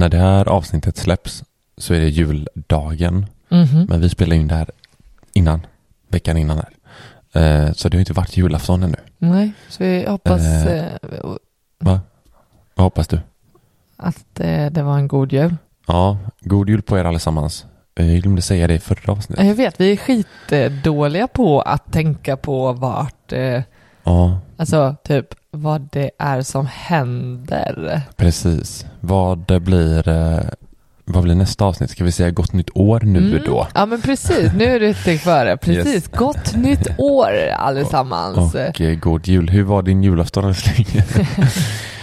när det här avsnittet släpps så är det juldagen. Mhm. Men vi spelar in det här innan, veckan innan här. Eh, så det har inte varit julafton ännu. Nej, så vi hoppas Eh. eh, Va? Vad hoppas du? att eh, det var en god jul. Ja, god jul på er allesammans. Eh, Jag glömde säga det i förra avsnittet. Jag vet, vi är skitdåliga på att tänka på vart, eh, Ja, alltså typ vad det är som händer. precis. Vad det blir, eh, vad blir nästa avsnitt? Ska vi säga gott nytt år nu Mm. då? Ja men precis, nu är du ett steg före. Precis, Yes. gott nytt år allesammans. Och eh, god jul. Hur var din julafton älskling?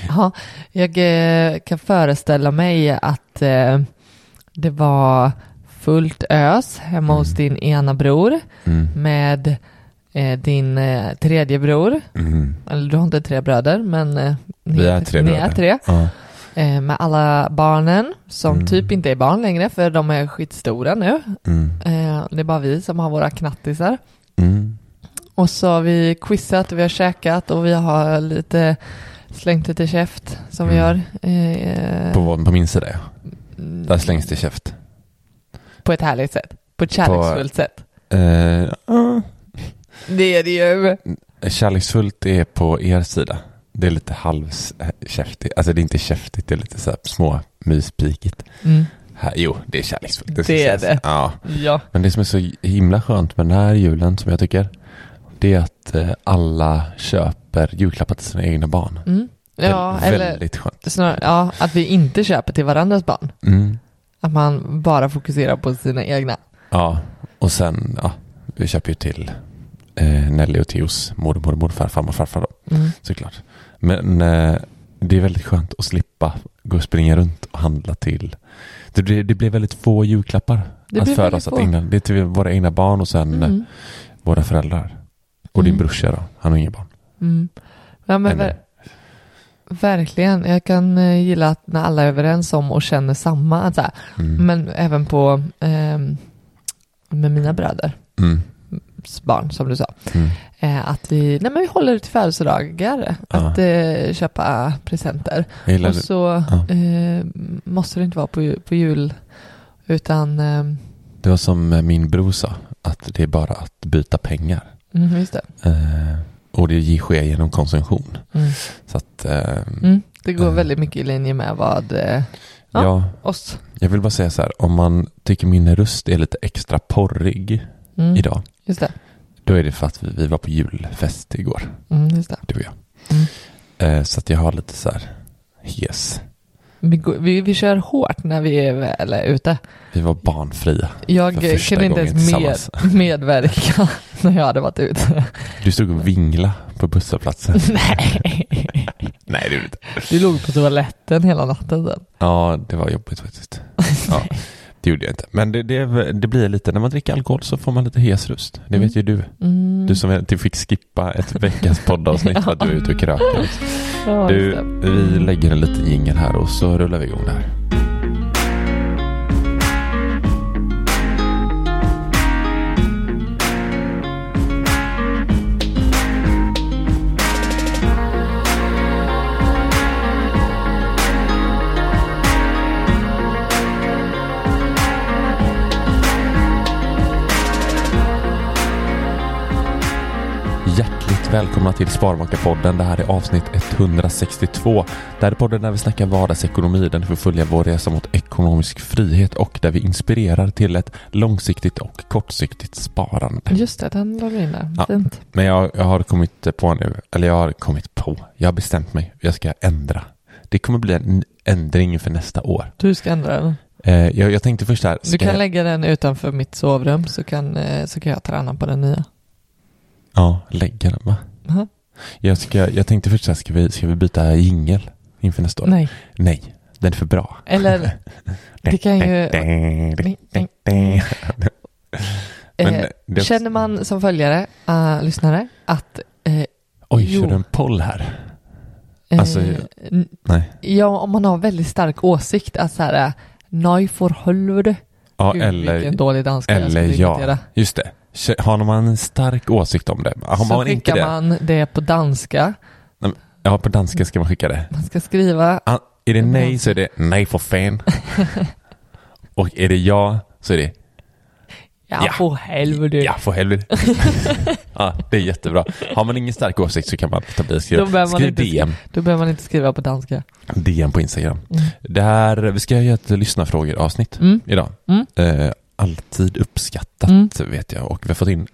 Ja, jag eh, kan föreställa mig att eh, det var fullt ös hemma hos din ena bror Mm. med eh, din eh, tredje bror. Mm. Eller du har inte tre bröder, men eh, ni, Vi är tre ni bröder. är tre. Ja. Eh, med alla barnen som Mm. typ inte är barn längre för de är skitstora nu. Mm. Eh, det är bara vi som har våra knattisar. Mm. Och så har vi quizat och vi har käkat och vi har lite slängt lite käft som vi Mm. gör. Eh, På, på min sida ja. mm, Där slängs det käft. På ett härligt sätt. På ett kärleksfullt sätt. Eh, ja. Det är det ju. Kärleksfullt är på er sida. Det är lite halvkäftigt. Alltså det är inte käftigt, det är lite så här små myspikigt. Mm. Här, jo, det är kärleksfullt. ska Det är det. Ja. Ja. Men det som är så himla skönt med den här julen som jag tycker, det är att eh, alla köper julklappar till sina egna barn. Mm. Ja, eller Väldigt skönt. snarare, ja, att vi inte köper till varandras barn. Mm. Att man bara fokuserar på sina egna. Ja, och sen, ja, vi köper ju till eh, Nelly och Theos mormor, morfar, farmor, farfar då, Mm. såklart. Men eh, det är väldigt skönt att slippa gå och springa runt och handla till. Det, det, det blir väldigt få julklappar Det att väldigt oss att. Det är till våra egna barn och sen eh, Mm. våra föräldrar. Och din Mm. brorsa då, han har inga barn. Mm. Ja, men ver- verkligen. Jag kan eh, gilla att när alla är överens om och känner samma. Att så här, Mm. Men även på ehm, med mina bröders Mm. Barn, som du sa. Mm. Eh, att vi, nej men vi håller till födelsedagar. Att eh, köpa presenter. Och det. så Ja. eh, måste det inte vara på, ju- på jul. Utan, eh, Det var som min bror sa, att det är bara att byta pengar. mm, just det. Eh, och det sker genom konsumtion. Mm. Så att, Mm. Det går väldigt mycket i linje med vad Ja. ja, oss. jag vill bara säga så här, om man tycker min röst är lite extra porrig Mm. idag, Just det. då är det för att vi, vi var på julfest igår, Mm, just det. du och jag. Mm. Eh, så att jag har lite så här hes. Vi, vi, vi kör hårt när vi är väl ute. Vi var barnfria. Jag kunde inte ens med, medverka när jag hade varit ute. Du stod och vingla på busshållplatsen. Nej. Nej, det gjorde du inte. Du låg på toaletten hela natten sen. Ja, det var jobbigt faktiskt. Ja, det gjorde jag inte. Men det, det, det blir lite, när man dricker alkohol så får man lite hes röst. Det vet ju du. Mm. Du som typ fick skippa ett veckans poddavsnitt för att du är ute och krökar. Du, vi lägger en liten jingel här och så rullar vi igång det här. Välkomna till Sparmakarpodden. Det här är avsnitt 162. Det här är podden där vi snackar vardagsekonomi, där ni får följa vår resa mot ekonomisk frihet och där vi inspirerar till ett långsiktigt och kortsiktigt sparande. Just det, den la du in där. Ja. Fint. Men jag, jag har kommit på nu, eller jag har kommit på, jag har bestämt mig, jag ska ändra. Det kommer bli en ändring för nästa år. Du ska ändra den. Eh, jag, jag tänkte först här, Du kan jag, lägga den utanför mitt sovrum så kan, eh, så kan jag träna på den nya. Ja, lägga den va? Aha. Jag, ska, jag tänkte först så här, ska vi, ska vi byta jingel inför nästa år? Nej, Nej, den är för bra. eller det kan ju... Men Eh, det- Känner man som följare, uh, lyssnare, att... Eh, Oj, Jo. kör du en poll här? Alltså, Nej. ja, om man har väldigt stark åsikt att så här, nej för helvete. Ja, Gud, eller, vilken dålig danska jag eller skulle ja. Just det. Har man en stark åsikt om det? Har Så man inte det? man det på danska. Ja, på danska ska man skicka det. Man ska skriva, Är det nej så är det nej för fan. och är det ja så är det Ja, Ja. för helvete. ja för helvete. ja, det är jättebra. Har man ingen stark åsikt så kan man låta bli att Då skriva. behöver man Skriv inte DM. Då behöver man inte skriva på danska. DM på Instagram. Mm. Det här, vi ska göra ett lyssnarfrågor avsnitt Mm. idag. Mm. Eh, alltid uppskattat Mm. vet jag och vi har fått in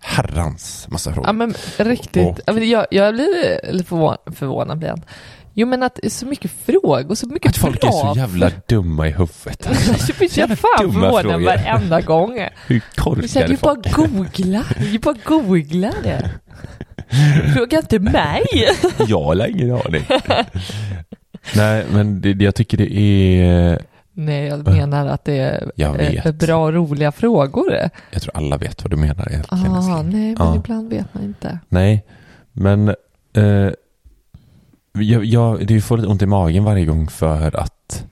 herrans massa frågor. Ja men riktigt. Och- Jag, jag blir lite förvånad, förvånad blir jag. Jo men att så mycket frågor, så mycket att folk bra. är så jävla dumma i huvudet. Jag blir jävla fan förvånad varenda gång. Hur är så här, korkade Du bara folk googlar, du bara googlar det. Fråga inte mig. Jag har ingen aning. Nej, men det- jag tycker det är... Nej, jag menar att det är bra och roliga frågor. Jag tror alla vet vad du menar egentligen. Ah, nej, men Ja. ibland vet man inte. Nej, men eh, jag, jag, det får lite ont i magen varje gång för att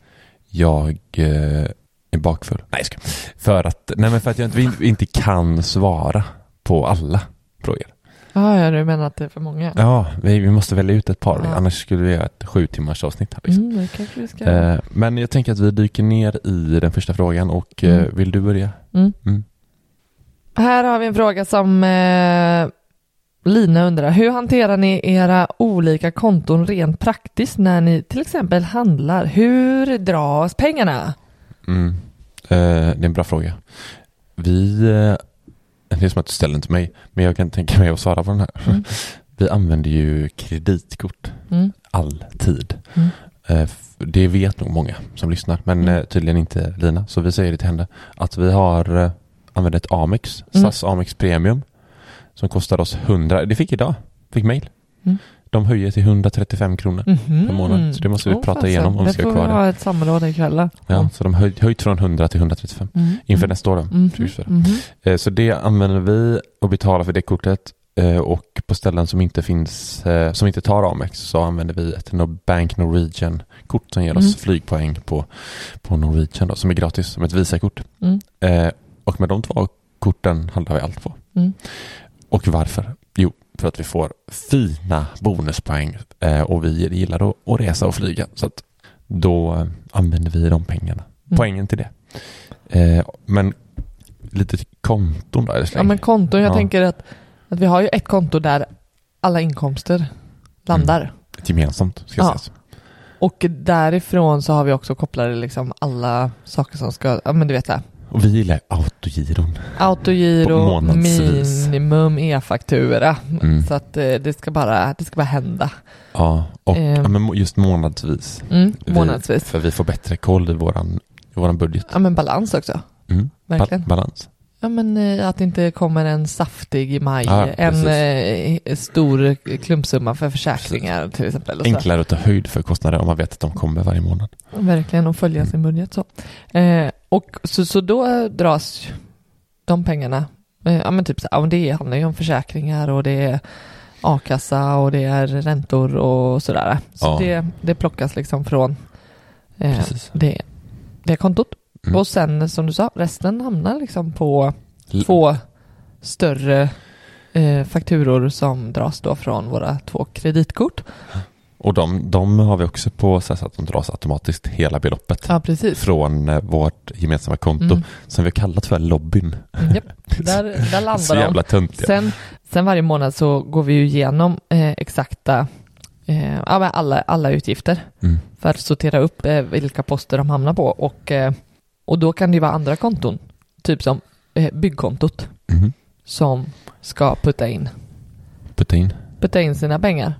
jag eh, är bakfull. Nej, ska. För att, nej men för att jag inte, inte kan svara på alla frågor. Ah, ja, du menar att det är för många? Ja, vi, vi måste välja ut ett par, Ja. annars skulle vi göra ett sju timmars avsnitt här. Liksom. Mm, vi ska. Eh, men jag tänker att vi dyker ner i den första frågan och eh, Mm. vill du börja? Mm. Mm. Här har vi en fråga som eh, Lina undrar. Hur hanterar ni era olika konton rent praktiskt när ni till exempel handlar? Hur dras pengarna? Mm. Eh, det är en bra fråga. Vi, eh, det är som att du ställer den till mig, men jag kan tänka mig att svara på den här. Mm. Vi använder ju kreditkort Mm. alltid. Mm. Eh, det vet nog många som lyssnar, men Mm. eh, tydligen inte Lina. Så vi säger det till henne att vi har eh, använt ett Amex, Mm. SAS Amex Premium, som kostar oss 100, det fick idag, fick mail. Mm. De höjer till 135 kronor. Mhm. Per månad. Så det måste vi Åh, prata igenom om vi ska ha kvar det. ha ett samråd ikväll. Ja, så de höj, höjt från 100 till 135 Mm. inför Mm. nästa år. Då. Mhm. Precis så. Mhm. Det använder vi och betalar för det kortet eh, och på ställen som inte finns, eh, som inte tar Amex så använder vi ett Bank Norwegian-kort som ger oss Mm. flygpoäng på, på Norwegian då, som är gratis, som ett Visakort. Mm. Eh, Och med de två korten handlar vi allt på. Mm. Och varför? Jo, för att vi får fina bonuspoäng eh, och vi gillar att, resa och flyga. Så att då eh, använder vi de pengarna, Mm. poängen till det. Eh, Men lite konton då, Ja men konton, jag Ja. tänker att, att vi har ju ett konto där alla inkomster landar. Ett gemensamt, ska Ja. sägas. Och därifrån så har vi också kopplade liksom alla saker som ska, ja men du vet det. Och vi gillar autogiron. Autogiro, minimum e-faktura. Mm. Så att eh, det ska bara, det ska bara hända. Ja, och Ehm. ja, men må- just månadsvis. Mm, Vi- månadsvis. För vi får bättre koll i våran, i våran budget. Ja men balans också. Mm. Ba- Verkligen. balans. Ja men eh, att det inte kommer en saftig i maj, Ja, en precis. eh, stor klumpsumma för försäkringar till exempel. Och. Enklare att ta höjd för kostnader om man vet att de kommer varje månad. Verkligen att följa sin budget så. Eh, och så, så då dras de pengarna, eh, ja men typ så, ja, det handlar ju om försäkringar och det är a-kassa och det är räntor och sådär. Så Ja. det, det plockas liksom från eh, det, det kontot. Mm. Och sen som du sa, resten hamnar liksom på två större eh, fakturor som dras då från våra två kreditkort. Och de, de har vi också på så att de dras automatiskt hela beloppet. Ja. Från eh, vårt gemensamma konto Mm. som vi har kallat för lobbyn. Mm, japp. Där, där Så landar de. jävla töntiga. Sen, sen varje månad så går vi ju igenom eh, exakta eh, ja, alla, alla utgifter Mm. för att sortera upp eh, vilka poster de hamnar på och, eh, och då kan det ju vara andra konton, typ som eh, byggkontot Mhm. som ska putta in, Putta in. putta in sina pengar.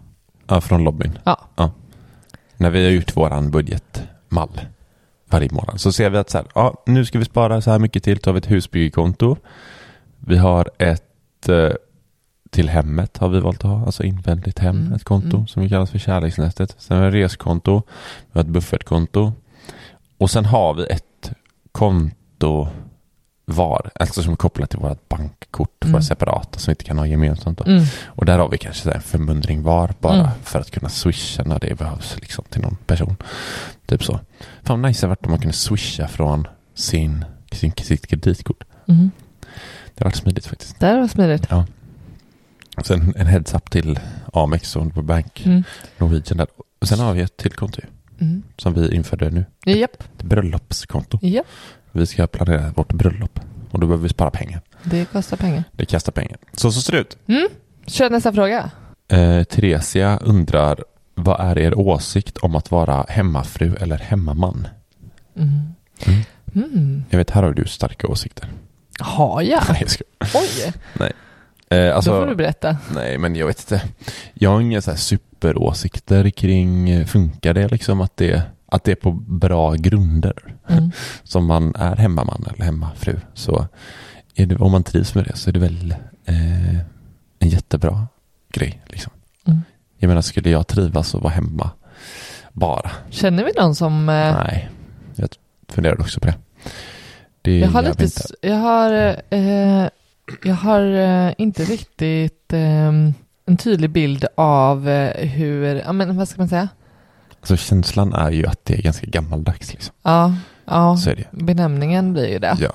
Ja, från lobbyn. Ja. När vi har gjort våran budgetmall varje månad så ser vi att så här, ja, nu ska vi spara så här mycket till. Har vi ett husbyggekonto. Vi har ett eh, till hemmet har vi valt att ha, alltså invändigt hem, Mm, ett konto mm. som vi kallar för kärleksnästet. Sen har vi reskonto, vi har ett buffertkonto och sen har vi ett konto var, alltså som är kopplat till vårt bankkort, Mm. våra separata som vi inte kan ha gemensamt. Mm. Och där har vi kanske en förmundring var bara Mm. för att kunna swisha när det behövs liksom till någon person. Typ så. Fan vad nice det hade varit om man kunde swisha från sin, sin, sitt kreditkort. Mm. Det har varit smidigt faktiskt. Där var smidigt. Och sen en heads up till Amex och Bank Mm. Norwegian där. Och sen har vi ett till konto. Mm. som vi införde nu. Japp, Ett bröllopskonto. japp. Vi ska planera vårt bröllop och då behöver vi spara pengar. Det kostar pengar. Det kastar pengar. Så så ser det ut. Mm. Kör nästa fråga. Eh, Theresia undrar vad är er åsikt om att vara hemmafru eller hemmaman? Mm. Mm. Mm. Jag vet, här har du starka åsikter. Har jag? Nej, jag ska. Oj, Eh, alltså, då får du berätta. Nej, men jag vet inte. Jag har inga så här superåsikter kring, eh, funkar det liksom att det, att det är på bra grunder? Mm. Som man är hemmaman eller hemmafru. Så är det, om man trivs med det så är det väl eh, en jättebra grej. Liksom. Mm. Jag menar, skulle jag trivas och vara hemma bara? Känner vi någon som... Eh, Nej, jag funderar också på det. det jag har lite... inte. Jag har... Eh, jag har eh, inte riktigt eh, en tydlig bild av eh, hur... Ja, men vad ska man säga? Alltså, känslan är ju att det är ganska gammaldags. Liksom. Ja, ja Så är det. benämningen blir ju det. Ja.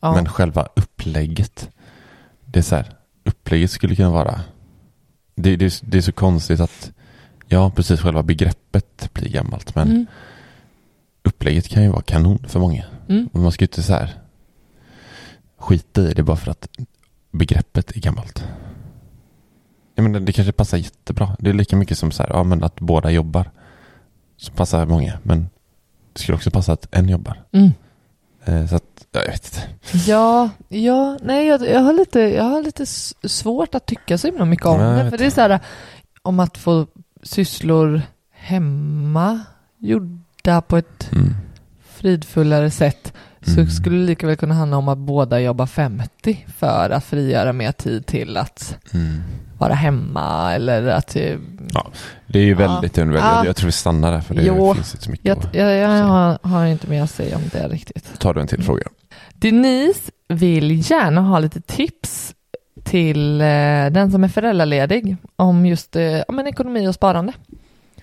Ja. Men själva upplägget. Det är så här. Upplägget skulle kunna vara. Det, det, det är så konstigt att. Ja, precis. Själva begreppet blir gammalt. Men Mm. upplägget kan ju vara kanon för många. Mm. Och man ska ju inte så här. Skita i det bara för att begreppet är gammalt. Jag menar, det kanske passar jättebra. Det är lika mycket som så här. Ja, men att båda jobbar. Som passar många. Men det skulle också passa att en jobbar. Mm. Eh, så att, ja, jag vet inte. Ja, ja, nej jag, jag har lite, jag har lite svårt att tycka så himla mycket om det. För det är så här, om att få sysslor hemma gjorda på ett Mm. fridfullare sätt så Mm. skulle det lika väl kunna handla om att båda jobbar 50 för att frigöra mer tid till att Mm. Vara hemma eller att... eh, Det är ju Ja. väldigt. Ja. Jag tror vi stannar där för det Jo. finns inte så mycket. Jag, jag, jag har, har inte mer att säga om det riktigt. Tar du en till fråga? Denise vill gärna ha lite tips till eh, den som är föräldraledig om just eh, ja, men ekonomi och sparande.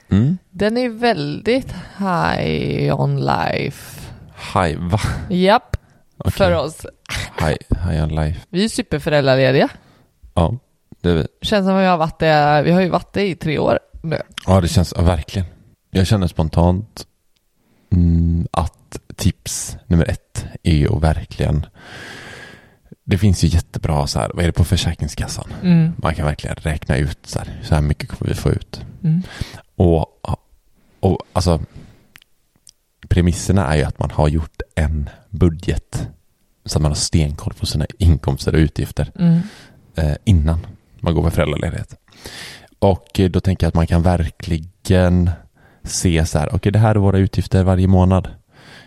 Mm. Den är väldigt high on life. Hi, va? Japp, Okej. för oss. Hi, hi on life. Vi är superföräldralediga. Ja, det. Känns som att vi har varit det, vi har ju varit det i tre år nu. Ja, det känns ja, verkligen. Jag känner spontant mm, att tips nummer ett är ju att verkligen det finns ju jättebra så här, vad är det på Försäkringskassan? Mm. Man kan verkligen räkna ut så här, så här mycket kommer vi få ut. Mm. Och, och alltså premisserna är ju att man har gjort en budget så att man har stenkoll på sina inkomster och utgifter Mm. eh, innan man går på föräldraledighet. Och eh, då tänker jag att man kan verkligen se så här, okej det här är våra utgifter varje månad.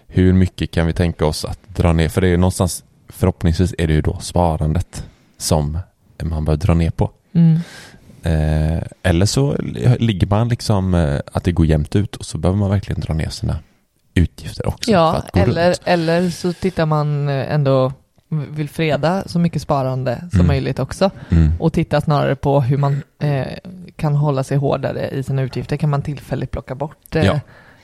Hur mycket kan vi tänka oss att dra ner? För det är ju någonstans, förhoppningsvis är det ju då sparandet som man bör dra ner på. Mm. Eh, eller så ligger man liksom eh, att det går jämnt ut och så behöver man verkligen dra ner sina utgifter också. Ja, eller, runt. eller så tittar man eh, ändå, vill freda så mycket sparande som Mm. möjligt också. Mm. och titta snarare på hur man eh, kan hålla sig hårdare i sina utgifter. Kan man tillfälligt plocka bort eh, Ja.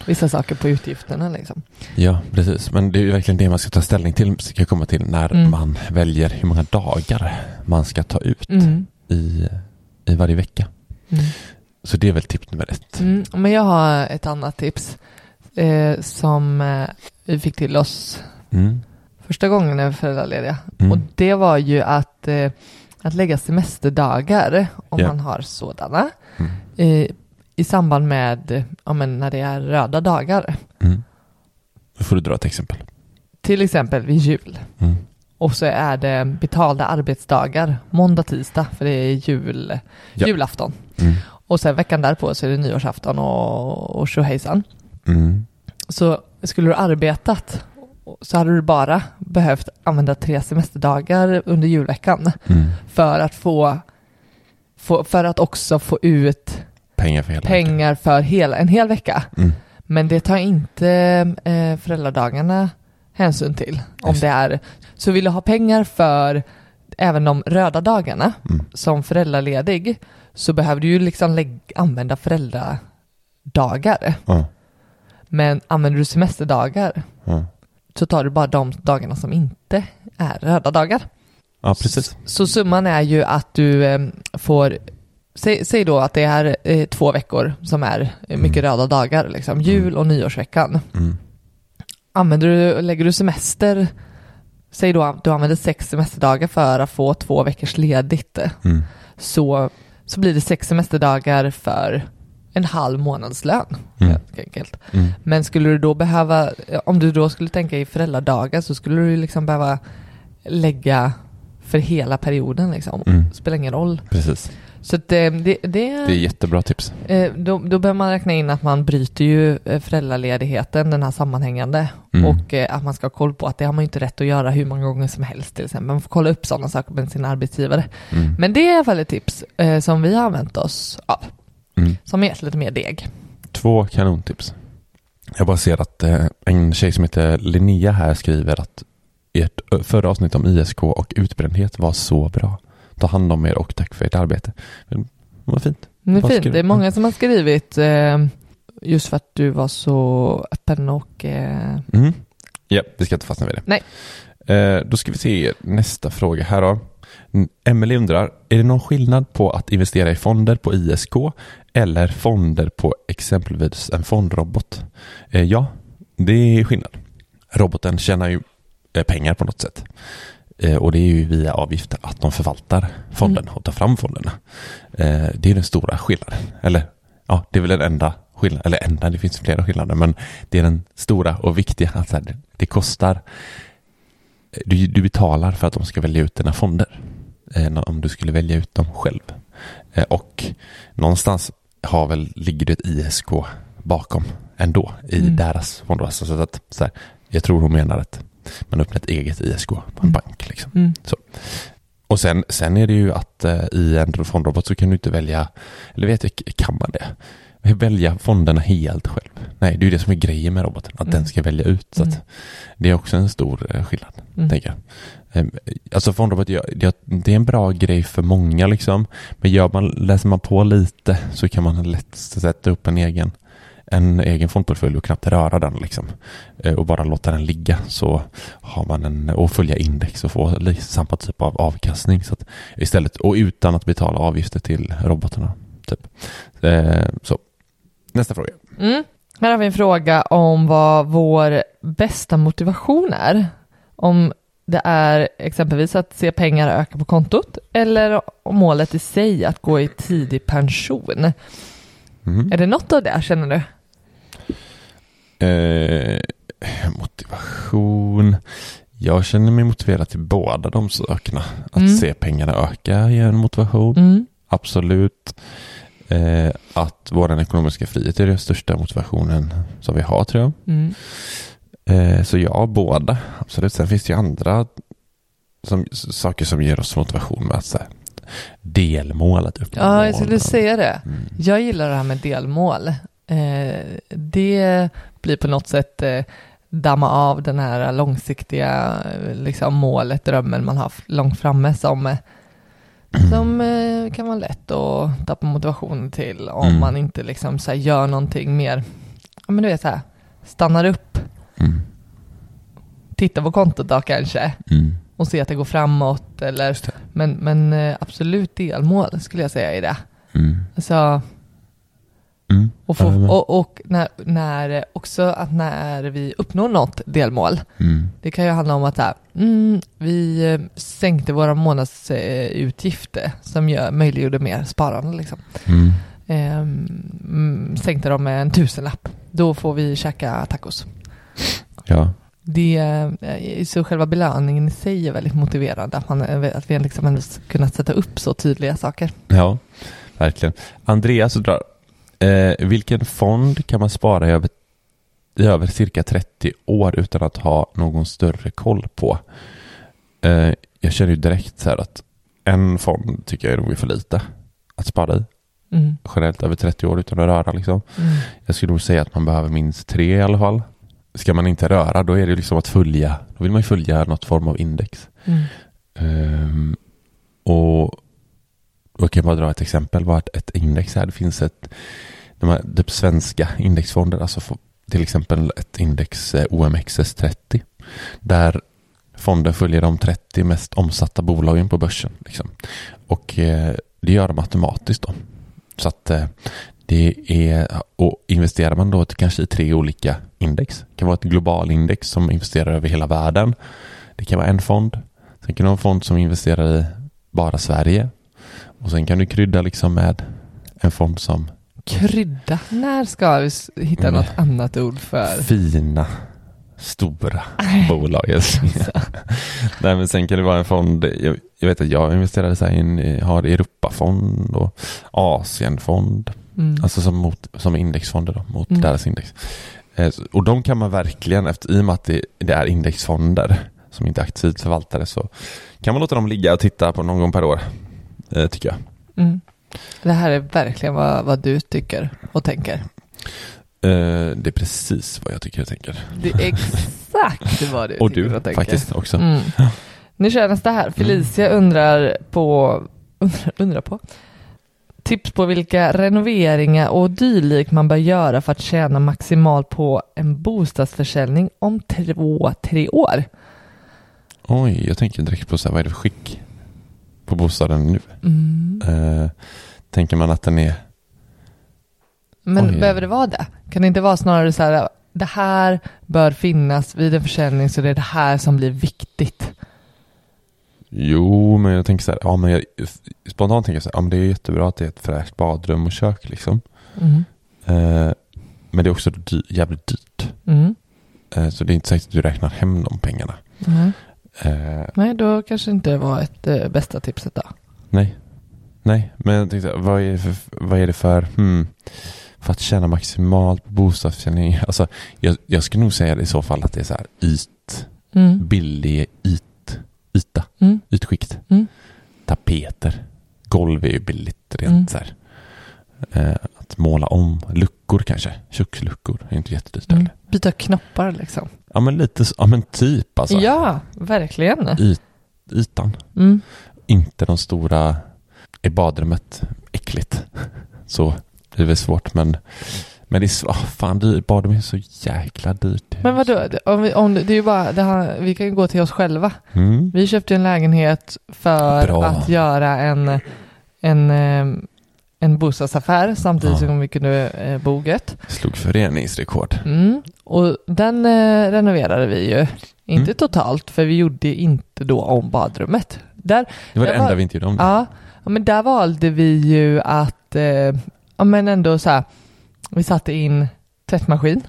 vissa saker på utgifterna liksom. Ja, precis. Men det är ju verkligen det man ska ta ställning till, ska komma till, när Mm. man väljer hur många dagar man ska ta ut Mm. i, i varje vecka. Mm. Så det är väl tips nummer ett. Mm. Men jag har ett annat tips eh, som eh, vi fick till oss. Första gången vi var föräldralediga. Mm. Och det var ju att, eh, att lägga semesterdagar, om Ja. man har sådana, Mm. eh, i samband med ja, men när det är röda dagar. Mm. Då får du dra ett exempel. Till exempel vid jul. Mm. Och så är det betalda arbetsdagar, måndag, tisdag, för det är jul, Ja. julafton. Mm. Och sen veckan därpå så är det nyårsafton och, och tjohejsan. Mm. Så skulle du arbetat så hade du bara behövt använda tre semesterdagar under julveckan Mm. för att få, få för att också få ut Pengar för hela pengar för hela, en hel vecka. Mm. Men det tar inte eh, föräldradagarna hänsyn till. Om Just det är, så vill du ha pengar för även de röda dagarna Mm. som föräldraledig så behöver du ju liksom lägg, använda föräldradagar. Ja. Men använder du semesterdagar Ja. Så tar du bara de dagarna som inte är röda dagar. ja, precis. Så summan är ju att du eh, får säg, säg då att det är eh, två veckor som är mycket Mm. röda dagar, liksom. jul och nyårsveckan. Mm. Använder du, lägger du semester, säg då att du använder sex semesterdagar för att få två veckors ledigt, Mm. så, så blir det sex semesterdagar för en halv månadslön, Mm. Mm. Men skulle du då behöva, om du då skulle tänka i föräldradagar så skulle du liksom behöva lägga för hela perioden liksom. Mm. Spelar ingen roll. Precis. Så att det, det, det, Det är jättebra tips. eh, då, då behöver man räkna in att man bryter ju eh, föräldraledigheten, den här sammanhängande. Mm. Och eh, att man ska ha koll på att det har man inte rätt att göra hur många gånger som helst till exempel. Man får kolla upp sådana saker med sin arbetsgivare. Mm. Men det är i alla fall ett tips eh, som vi har använt oss av. Mm. Som är lite mer deg. Två kanontips. Jag bara ser att eh, en tjej som heter Linnea här skriver att ert förra avsnitt om ISK och utbrändhet var så bra. Ta hand om er och tack för ert arbete. Men, vad fint. Det är fint. Det är många som har skrivit eh, just för att du var så öppen och eh, Mm. Ja, vi ska inte fastna vid det. Nej. Då ska vi se nästa fråga här då. Mm, Emelie undrar, är det någon skillnad på att investera i fonder på ISK eller fonder på exempelvis en fondrobot? Eh, ja, det är skillnad. Roboten tjänar ju eh, pengar på något sätt. Eh, och det är ju via avgifter att de förvaltar fonden och tar fram fonderna. Eh, det är den stora skillnaden. Eller ja, det är väl den enda skillnaden. Eller enda, det finns flera skillnader. Men det är den stora och viktiga. Att det kostar. Du, du betalar för att de ska välja ut dina fonder. Eh, om du skulle välja ut dem själv. Eh, och någonstans har väl, ligger det ett ISK bakom ändå i Mm. deras fonder. Alltså, så att, så här, jag tror hon menar att man öppnar ett eget ISK på en Mm. bank. Liksom. mm. Och sen, sen är det ju att eh, i en fondrobot så kan du inte välja, eller vet jag, kan man det? Välja fonderna helt själv. Nej, det är ju det som är grejen med roboten, att Mm. den ska välja ut. Så Mm. det är också en stor eh, skillnad, Mm. tänker jag. Ehm, Alltså fondrobot, det, är en bra grej för många liksom. Men gör man, läser man på lite så kan man lätt sätta upp en egen en egen fondportfölj och knappt röra den liksom. Eh, Och bara låta den ligga så har man en, och följa index och få samma typ av avkastning. Så istället, och utan att betala avgifter till robotarna. Typ. Eh, så, nästa fråga. Mm. Här har vi en fråga om vad vår bästa motivation är. Om det är exempelvis att se pengar öka på kontot eller om målet i sig att gå i tidig pension. Mm. Är det något av det känner du? Eh, motivation. Jag känner mig motiverad till båda de sakerna. Att Mm. se pengarna öka ger en motivation. Mm. Absolut. Eh, att vår ekonomiska frihet är den största motivationen som vi har tror jag. Mm. Eh, så ja, båda. Absolut. Sen finns det ju andra som, saker som ger oss motivation med att så här, delmål, att uppnå Ja, jag skulle säga det. Mm. Jag gillar det här med delmål. Eh, det blir på något sätt eh, damma av den här långsiktiga liksom, målet, drömmen man har långt framme som, eh, som eh, kan vara lätt att tappa motivationen till om Mm. man inte liksom, så här, gör någonting mer, ja men du vet så här, stannar upp, Mm. tittar på kontot då kanske Mm. och ser att det går framåt eller, men, men eh, absolut delmål skulle jag säga i det. Mm. Alltså, Mm. Och, få, och, och när, när, också att när vi uppnår något delmål, Mm. det kan ju handla om att här, mm, vi eh, sänkte våra månadsutgifter som gör, möjliggjorde mer sparande. Liksom. Mm. Ehm, mm, sänkte dem med en tusenlapp, då får vi käka tacos. Ja. Det, eh, så själva belöningen i sig är väldigt motiverande, att, man, att vi liksom kunnat sätta upp så tydliga saker. ja, verkligen. Andreas undrar, eh, vilken fond kan man spara i över, i över cirka 30 år utan att ha någon större koll på? Eh, jag känner ju direkt så här att en fond tycker jag är nog för lite att spara i. Mm. Generellt över 30 år utan att röra liksom. Mm. Jag skulle nog säga att man behöver minst tre i alla fall. Ska man inte röra då är det liksom att följa, då vill man ju följa något form av index. Mm. Och och jag kan bara dra ett exempel. Vart ett index här. Det finns ett, de här typ svenska indexfonder, alltså för, till exempel ett index eh, OMXS30. Där fonden följer de 30 mest omsatta bolagen på börsen. Liksom. Och eh, det gör de automatiskt då. Så att eh, det är, och investerar man då kanske i tre olika index. Det kan vara ett global index som investerar över hela världen. Det kan vara en fond. Sen kan det vara en fond som investerar i bara Sverige. Och sen kan du krydda liksom med en fond som Krydda. När ska vi hitta Mm. något annat ord för? fina, stora bolaget. Nej men sen kan det vara en fond, jag, jag vet att jag investerade så här i en, har Europafond och Asienfond. Mm. Alltså som, mot, som indexfonder då, mot Mm. deras index. Eh, Och de kan man verkligen, efter, i och med att det, det är indexfonder som inte är aktivt förvaltade så kan man låta dem ligga och titta på någon gång per år. Eh, tycker jag. Mm. Det här är verkligen vad, vad du tycker och tänker. Eh, det är precis vad jag tycker och tänker. Det är exakt vad du och tycker du och tänker. faktiskt också. Mm. Nu kör jag nästa här. Felicia undrar på, undrar, undrar på tips på vilka renoveringar och dylik man bör göra för att tjäna maximalt på en bostadsförsäljning om två, tre år. Oj, jag tänker direkt på så här, vad är det för skick på bostaden nu? Mm. Eh, tänker man att den är Men Oj. behöver det vara det? Kan det inte vara snarare så här, det här bör finnas vid en försäljning så det är det här som blir viktigt. Jo, men jag tänker så här, ja men jag, spontant tänker jag så här, ja men det är jättebra att det är ett fräscht badrum och kök liksom. Mm. Eh, men det är också dy, jävligt dyrt. Mm. Eh, så det är inte säkert att du räknar hem de pengarna. Nej. Eh, Nej, då kanske inte var ett eh, bästa tipset då. nej, nej, men jag tänkte, vad är det för, vad är det för, hmm, för att tjäna maximalt på bostadsförsäljning? Alltså, jag, jag skulle nog säga i så fall att det är så här yt, Mm. billig yt, yta, Mm. ytskikt. Mm. Tapeter, golv är ju billigt rent Mm. så här. Eh, att måla om, luckor kanske, köksluckor är inte jättedyrt Mm. heller. Byta knoppar liksom. Ja men lite, ja men typ alltså. Ja, verkligen. Y, ytan. Mm. inte de stora i badrummet äckligt. Så det är väl svårt men men det är så, ah, fan dyrt, badrum är så jäkla dyrt. Men vadå, Det- om vi, om det, det är ju bara, det här, vi kan ju gå till oss själva. Mm. Vi köpte en lägenhet för Bra. att göra en, en, eh, en bostadsaffär samtidigt Ja. som vi kunde eh, bo gött. Slog föreningsrekord. Mm. Och den eh, renoverade vi ju. Inte Mm. totalt, för vi gjorde inte då om badrummet. Där, Det var det Jag var- enda vi inte gjorde om. ja, men där valde vi ju att, eh, ja men ändå så här, vi satte in tvättmaskin.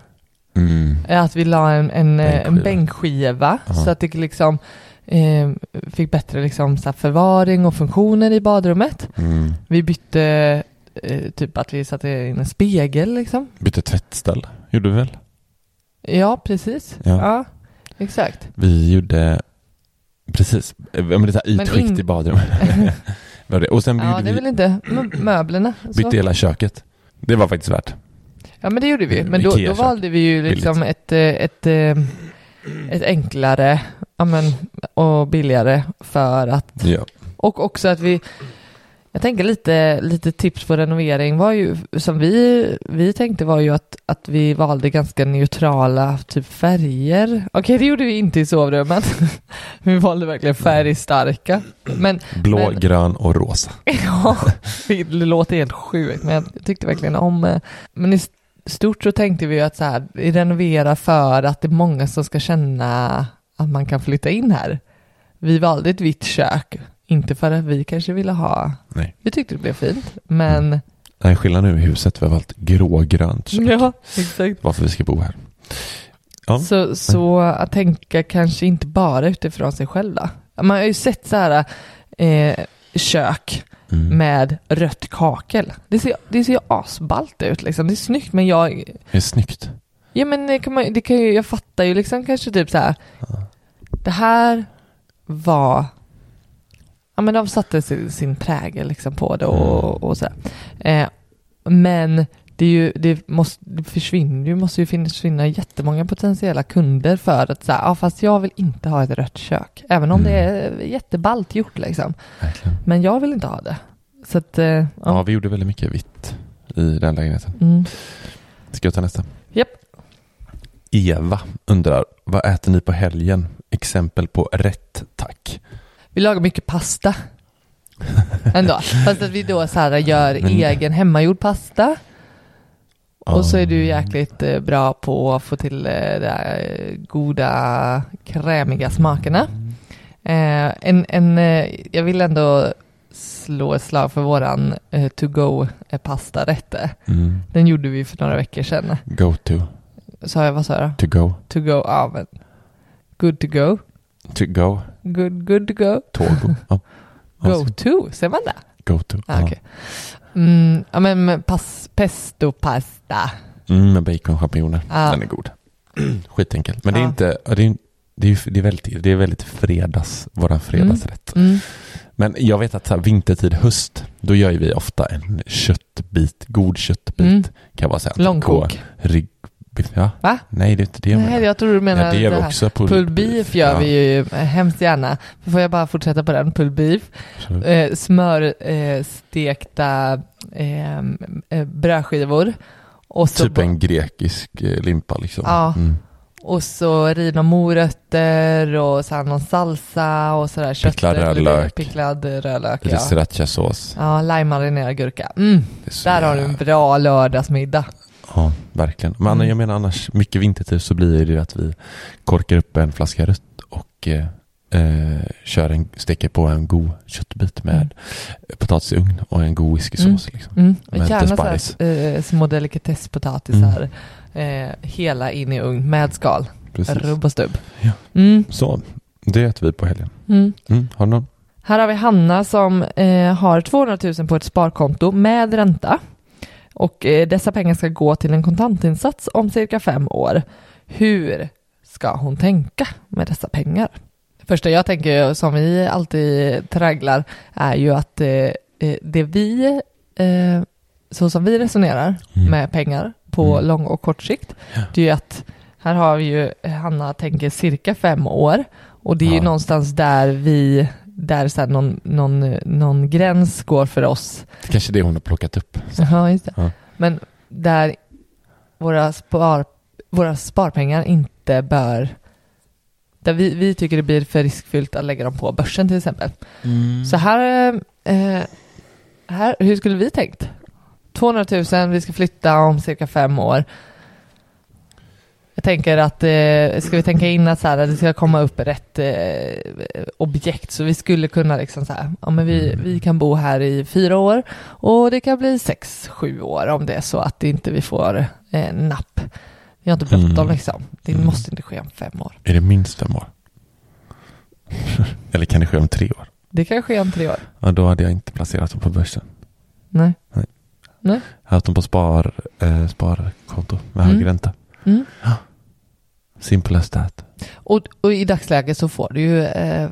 Mm. Att vi la en, en, eh, en Bänkskiva. bänkskiva Ja. så att det liksom eh, fick bättre liksom, så förvaring och funktioner i badrummet. Mm. Vi bytte eh, typ att vi satte in en spegel liksom. Bytte tvättställ, gjorde vi väl? Ja, precis. Ja. Ja, exakt. Vi gjorde precis, eh, men det är så ytskikt in- i badrummet. Och sen Ja, det är väl inte mö- möblerna. Så. bytte hela köket. Det var faktiskt värt. Ja, men det gjorde vi. Men då, då valde vi ju liksom ett, eh, ett, eh, ett enklare ja, men, och billigare för att Ja. Och också att vi, jag tänker lite, lite tips på renovering var ju, som vi, vi tänkte var ju att, att vi valde ganska neutrala typ färger. Okej, det gjorde vi inte i sovrummet. vi valde verkligen färgstarka. Men Blå, Men- grön och rosa. ja, det låter helt sjukt, men jag tyckte verkligen om, eh, men i stort så tänkte vi att så här, vi renoverar för att det är många som ska känna att man kan flytta in här. Vi valde ett vitt kök, inte för att vi kanske ville ha, Nej. vi tyckte det blev fint, men Nej, skillnaden nu i huset, vi har valt grågrönt kök. ja, exakt. Varför vi ska bo här. Ja. Så, så att tänka kanske inte bara utifrån sig själv då. Man har ju sett så här eh, kök Mm. med rött kakel. Det ser, det ser ju asballt ut liksom. Det är snyggt men jag, Det är snyggt. ja men det kan man, det kan ju, jag fattar ju liksom kanske typ så här. Det här var, ja men de satte sin, sin prägel liksom på det och, och så. Eh, men det ju, det måste, det försvinner ju, måste ju försvinna jättemånga potentiella kunder för att säga, ja fast jag vill inte ha ett rött kök. Även om det är jätteballt gjort liksom. Verkligen. Men jag vill inte ha det. Så att, eh, Ja, ja. vi gjorde väldigt mycket vitt i den lägenheten. Mm. Ska jag ta nästa? Japp. Eva undrar, vad äter ni på helgen? exempel på rätt tack? Vi lagar mycket pasta. Ändå. Fast att vi då så här gör Men- egen hemmagjord pasta. Och så är du jäkligt eh, bra på att få till eh, de eh, goda krämiga smakerna. En, en, jag vill ändå slå ett slag för våran eh, to go eh, pastarätt. Mm. Den gjorde vi för några veckor sedan. Go to. Sa jag, vad sa jag då? To go. To go, ja men. Good to go. To go. Good, good to go. Togo. Ja. Go Alltså, to, säger man det? go to. Ah, ja. Mm, ja men pas, pesto pasta. Mm, med bacon och champinjoner. Ja. Den är god. Skitenkelt. Men det är Ja. inte, det är, det är, ju- det är väldigt, det är väldigt fredags, våran fredagsrätt. Mm. Men jag vet att så här, vintertid, höst, då gör vi ofta en köttbit, god köttbit. Mm. Kan jag bara säga. Långkok. Rygg, ja. Va? Nej, det är inte det jag Nej, menar. jag tror du menar ja, det vi här. Pulled, Pulled beef gör Ja, vi ju hemskt gärna. Får jag bara fortsätta på den? Pulled beef. Eh, smör, eh, stekta eh, brödskivor. Och så, Typ en grekisk eh, limpa liksom. Ja. Mm. och så rivna morötter och så här någon salsa och sådär. Picklad rödlök. Picklad rödlök, Lite ja. srirachasås. Ja, lime-marinerad gurka. Mm, Det där har du en bra lördagsmiddag. Ja, verkligen. Men Mm. jag menar annars, mycket vintertid så blir det att vi korkar upp en flaska rött och eh, eh, kör en, steker på en god köttbit med Mm. potatis i ugn och en god whiskysås. Liksom. Mm. Med lite Gärna så här, eh, små delikatesspotatisar. Eh, hela in i ugn med skal. Precis. Rubb och stubb. Ja. Mm. Så, det äter vi på helgen. Mm. Mm. Har du någon? Här har vi Hanna som eh, har 200 000 på ett sparkonto med ränta. Och eh, dessa pengar ska gå till en kontantinsats om cirka fem år. Hur ska hon tänka med dessa pengar? Det första jag tänker, som vi alltid tragglar, är ju att eh, eh, det vi, så som vi resonerar Mm. med pengar på Mm. lång och kort sikt, det är ju att här har vi ju, Hanna tänker cirka fem år och det är ju Ja. någonstans där vi, där så här någon, någon, någon gräns går för oss. Det kanske är det hon har plockat upp. Ja, just det. Ja. Men där våra, spar, våra sparpengar inte bör, där vi, vi tycker det blir för riskfyllt att lägga dem på börsen till exempel. Så här, eh, här, hur skulle vi tänkt? 200 000, vi ska flytta om cirka fem år. Tänker att, eh, ska vi tänka in att så här, det ska komma upp rätt eh, objekt så vi skulle kunna liksom så här, ja men vi, vi kan bo här i fyra år och det kan bli sex, sju år om det är så att inte vi får eh, napp. Vi har inte bråttom Mm. liksom. Det Mm. måste inte ske om fem år. Är det minst fem år? Eller kan det ske om tre år? Det kan ske om tre år. Ja, då hade jag inte placerat dem på börsen. Nej. Nej. Nej. Jag har haft dem på spar, eh, sparkonto med Mm. hög ränta. Mm. Simple as that. Och, och i dagsläget så får du ju, eh,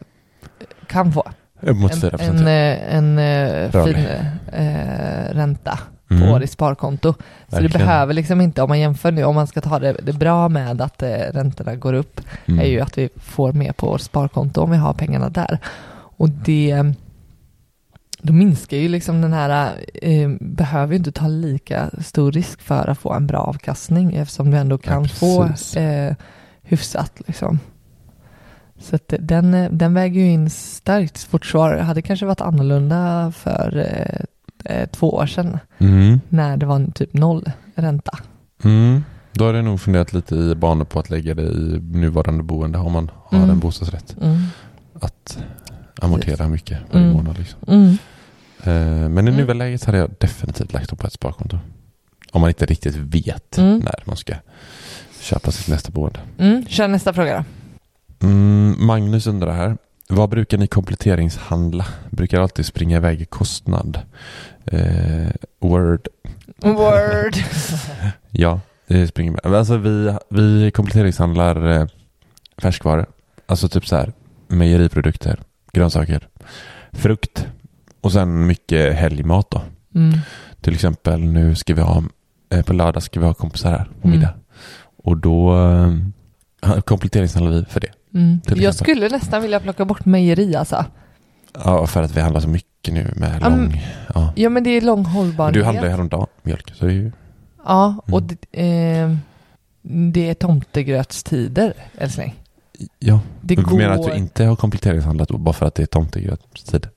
kan få mot en, 4 en, procent. eh, en eh, fin eh, ränta på Mm. ditt sparkonto. Så du Verkligen. behöver liksom inte, om man jämför nu, om man ska ta det, det bra med att eh, räntorna går upp, Mm. är ju att vi får mer på vårt sparkonto om vi har pengarna där. Och det, då minskar ju liksom den här, eh, behöver ju inte ta lika stor risk för att få en bra avkastning eftersom du ändå kan få precis. eh, hyfsat liksom. Så att den, den väger ju in starkt. Vårt svar hade kanske varit annorlunda för eh, eh, två år sedan Mm. när det var typ noll ränta. Mm. Då har jag nog funderat lite i banor på att lägga det i nuvarande boende om man har Mm. en bostadsrätt. Mm. Att amortera mycket varje Mm. månad. Liksom. Mm. Eh, Men i nuläget hade jag definitivt lagt dem på ett sparkonto. Om man inte riktigt vet när man ska köpa sitt nästa boende. Mm. Kör nästa fråga då. Mm, Magnus undrar här. Vad brukar ni kompletteringshandla? Brukar alltid springa iväg i kostnad? Eh, word. Word. Ja, det springer med. Alltså vi, vi kompletteringshandlar eh, färskvaror. Alltså typ så här mejeriprodukter, grönsaker, frukt och sen mycket helgmat då. Mm. Till exempel nu ska vi ha, eh, på lördag ska vi ha kompisar här på Mm. Och då eh, kompletteringshandlar vi för det. Mm. Jag skulle nästan vilja plocka bort mejeri alltså. Ja, för att vi handlar så mycket nu med lång... Ja. Ja men det är lång hållbarhet. du handlade ju häromdagen mjölk, så det är ju... Ja, och Mm. det, eh, det är tomtegrötstider, älskling. Ja, Det du går. menar att du inte har kompletteringshandlat bara för att det är tomtegrötstid?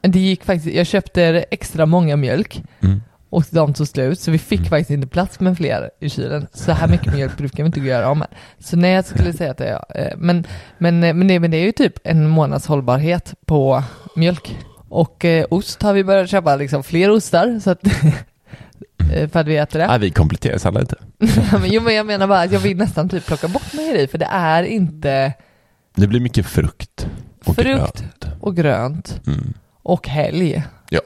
Det gick faktiskt, jag köpte extra många mjölk Mm. Och de tog slut så vi fick Mm. faktiskt inte plats med fler i kylen. Så här mycket mjölk brukar vi inte göra med. Så nej, jag skulle säga att det är, eh, men, men, eh, men, det, men det är ju typ en månads hållbarhet på mjölk. Och eh, ost har vi börjat köpa liksom fler ostar så att eh, för att vi äter det. Nej, vi kompletteringshandlar inte. men, jo men jag menar bara att jag vill nästan typ plocka bort mejeri för det är inte Det blir mycket frukt. Och Frukt. grönt. och grönt Mm. och helg. Ja,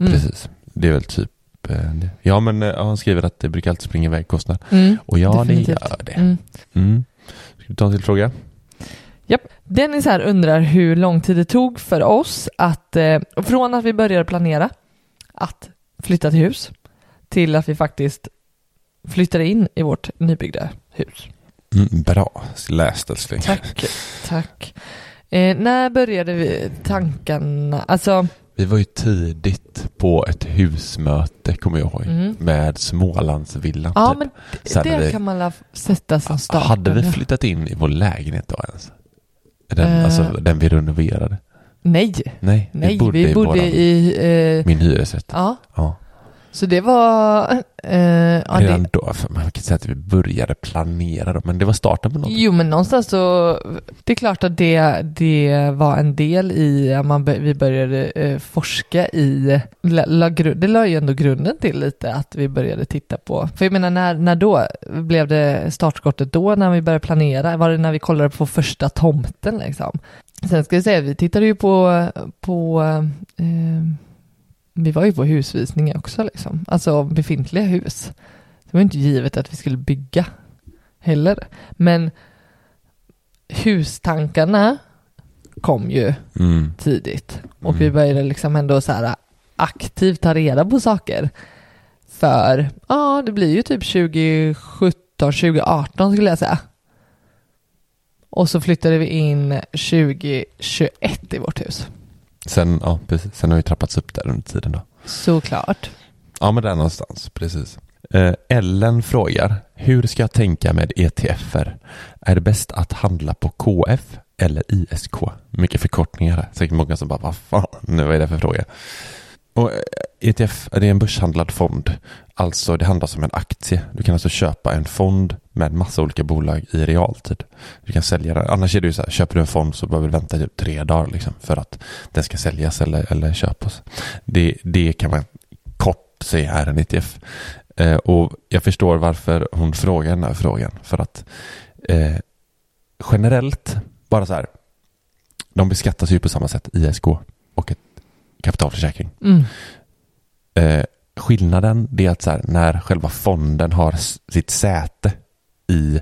Mm. Precis. Det är väl typ eh, det. Ja, men eh, han skriver att det brukar alltid springa iväg kostnad. Mm. Och ja, Definitivt. det gör det. Mm. Mm. Ska vi ta en till fråga? Japp. Dennis här undrar hur lång tid det tog för oss att, eh, från att vi började planera att flytta till hus till att vi faktiskt flyttade in i vårt nybyggda hus. Mm, bra läst älskling. Tack, tack. Eh, när började vi tankarna, alltså, Vi var ju tidigt på ett husmöte, kommer jag ihåg, mm. med Smålandsvillan. ja typ. men hade det vi- kan man sätta som start. Hade vi flyttat in i vår lägenhet då ens? Den, Eh. Alltså den vi renoverade? Nej, Nej, nej, vi bodde, våran- i, eh, min hyresrätt. ja, Ja. Så det var, eh, ja, Redan det, då, för man kan säga att vi började planera då, men det var starten på något. Jo, men någonstans så, det är klart att det, det var en del i att man, vi började eh, forska i, la, la, det la ju ändå grunden till lite att vi började titta på, för jag menar när, när då blev det startskottet då när vi började planera, var det när vi kollade på första tomten liksom? Sen ska jag säga, vi tittade ju på, på eh, vi var ju på husvisningar också liksom, alltså befintliga hus. Det var inte givet att vi skulle bygga heller. Men hustankarna kom ju Mm. tidigt och Mm. vi började liksom ändå så här aktivt ta reda på saker. För, ja, det blir ju typ 2017, 2018 skulle jag säga. Och så flyttade vi in 2021 i vårt hus. Sen, ja, precis. Sen har vi trappats upp där under tiden då. Såklart. Ja, men där någonstans, precis. Eh, Ellen frågar, hur ska jag tänka med ETFer? Är det bäst att handla på KF eller ISK? Mycket förkortningar här. Säkert många som bara, vad fan, nu vad är det för fråga? Och eh, ETF, det är en börshandlad fond. Alltså det handlar som en aktie. Du kan alltså köpa en fond med massa olika bolag i realtid. Du kan sälja den. Annars är det ju så här, köper du en fond så behöver du vänta typ tre dagar liksom för att den ska säljas eller, eller köpas. Det, det kan man kort säga är en ETF. Eh, och jag förstår varför hon frågar den här frågan. För att eh, generellt, bara så här, de beskattas ju på samma sätt, ISK och ett kapitalförsäkring. Mm. Eh, skillnaden är att här, när själva fonden har sitt säte i,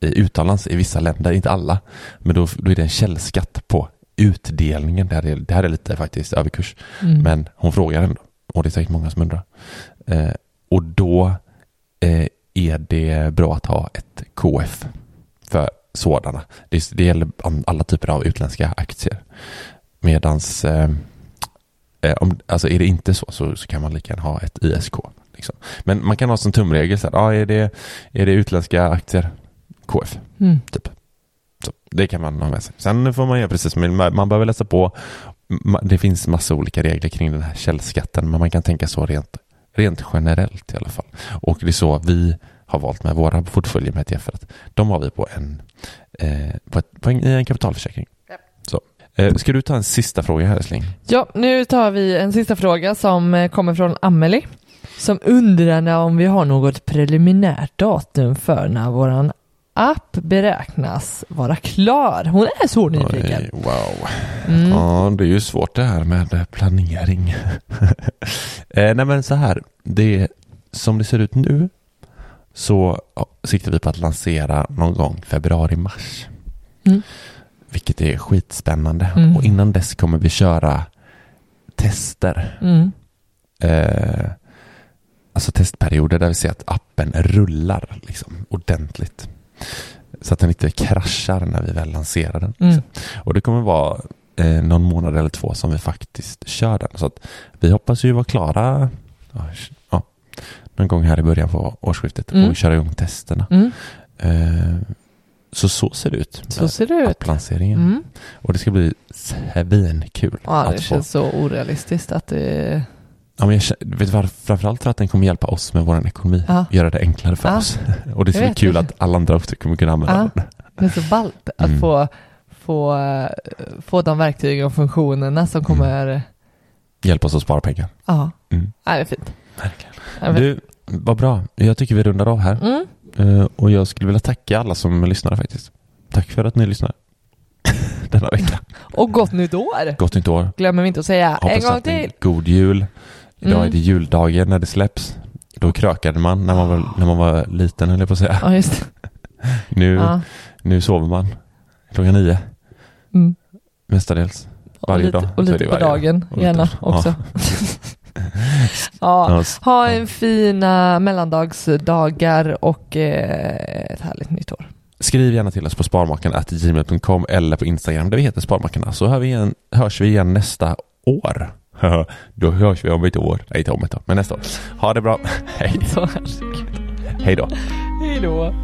i utomlands i vissa länder, inte alla, men då, då är det en källskatt på utdelningen. Det här är, det här är lite faktiskt överkurs. Mm. Men hon frågar ändå. Och det är säkert många som undrar. Eh, och då eh, är det bra att ha ett KF för sådana. Det, det gäller alla typer av utländska aktier. Medans eh, eh, om, alltså är det inte så, så så kan man lika gärna ha ett ISK. Liksom. Men man kan ha som tumregel, så här, ah, är, det, är det utländska aktier? KF. Mm. Så det kan man ha med sig. Sen får man göra precis som man, man behöver läsa på. Det finns massa olika regler kring den här källskatten, men man kan tänka så rent, rent generellt i alla fall. Och det är så vi har valt med våra portföljer med ETF. Att de har vi på en, eh, på, ett, på en, i en kapitalförsäkring. Eh, ska du ta en sista fråga här älskling? Ja, nu tar vi en sista fråga som eh, kommer från Amelie som undrar om vi har något preliminärt datum för när våran app beräknas vara klar. Hon är så nyfiken. Oj, wow. Mm. Ja, det är ju svårt det här med eh, planering. eh, nej men så här, det, som det ser ut nu så ja, siktar vi på att lansera någon gång februari-mars. Mm. Vilket är skitspännande. Mm. Och innan dess kommer vi köra tester. Mm. Eh, alltså testperioder där vi ser att appen rullar liksom, ordentligt. Så att den inte kraschar när vi väl lanserar den. Mm. Och det kommer vara eh, någon månad eller två som vi faktiskt kör den. Så att vi hoppas ju vara klara ja, någon gång här i början på årsskiftet Mm. och köra igång testerna. Mm. Eh, Så så ser det ut. Så ser det ut. Mm. Och det ska bli svinkul Ja, det att få. känns så orealistiskt att det... Ja, men jag känner, vet varför? Framförallt för att den kommer hjälpa oss med vår ekonomi. Ja. Göra det enklare för Ja. oss. Och det ska bli kul det. att alla andra också kommer kunna använda Ja. den. Det är så ballt att Mm. få, få, få de verktygen och funktionerna som kommer... Hjälpa oss att spara pengar. Ja, Mm. ja det är fint. Verkligen. Du, vad bra. Jag tycker vi rundar av här. Mm. Eh, och jag skulle vilja tacka alla som lyssnade faktiskt. Tack för att ni lyssnade. Denna vecka. Och gott nytt år! Gott nytt år. Glömmer vi inte att säga. Hoppas en gång till! God jul. Idag Mm. är det juldagen när det släpps. Då krökade man när man var, när man var liten höll jag på att säga. Ja. Nu, Ja. nu sover man klockan nio Mm. mestadels. Och Varje lite, dag. och lite på dag. dagen Och gärna också. ja. Ja, s- Ha en fina mellandagsdagar och eh, ett härligt nytt år. Skriv gärna till oss på sparmakarna.gmail.com eller på Instagram där vi heter Sparmakarna så hör vi igen, hörs vi igen nästa år. Då hörs vi om ett år. Nej, inte om ett år, men nästa år. Ha det bra. Hej. Hej då. Hej då.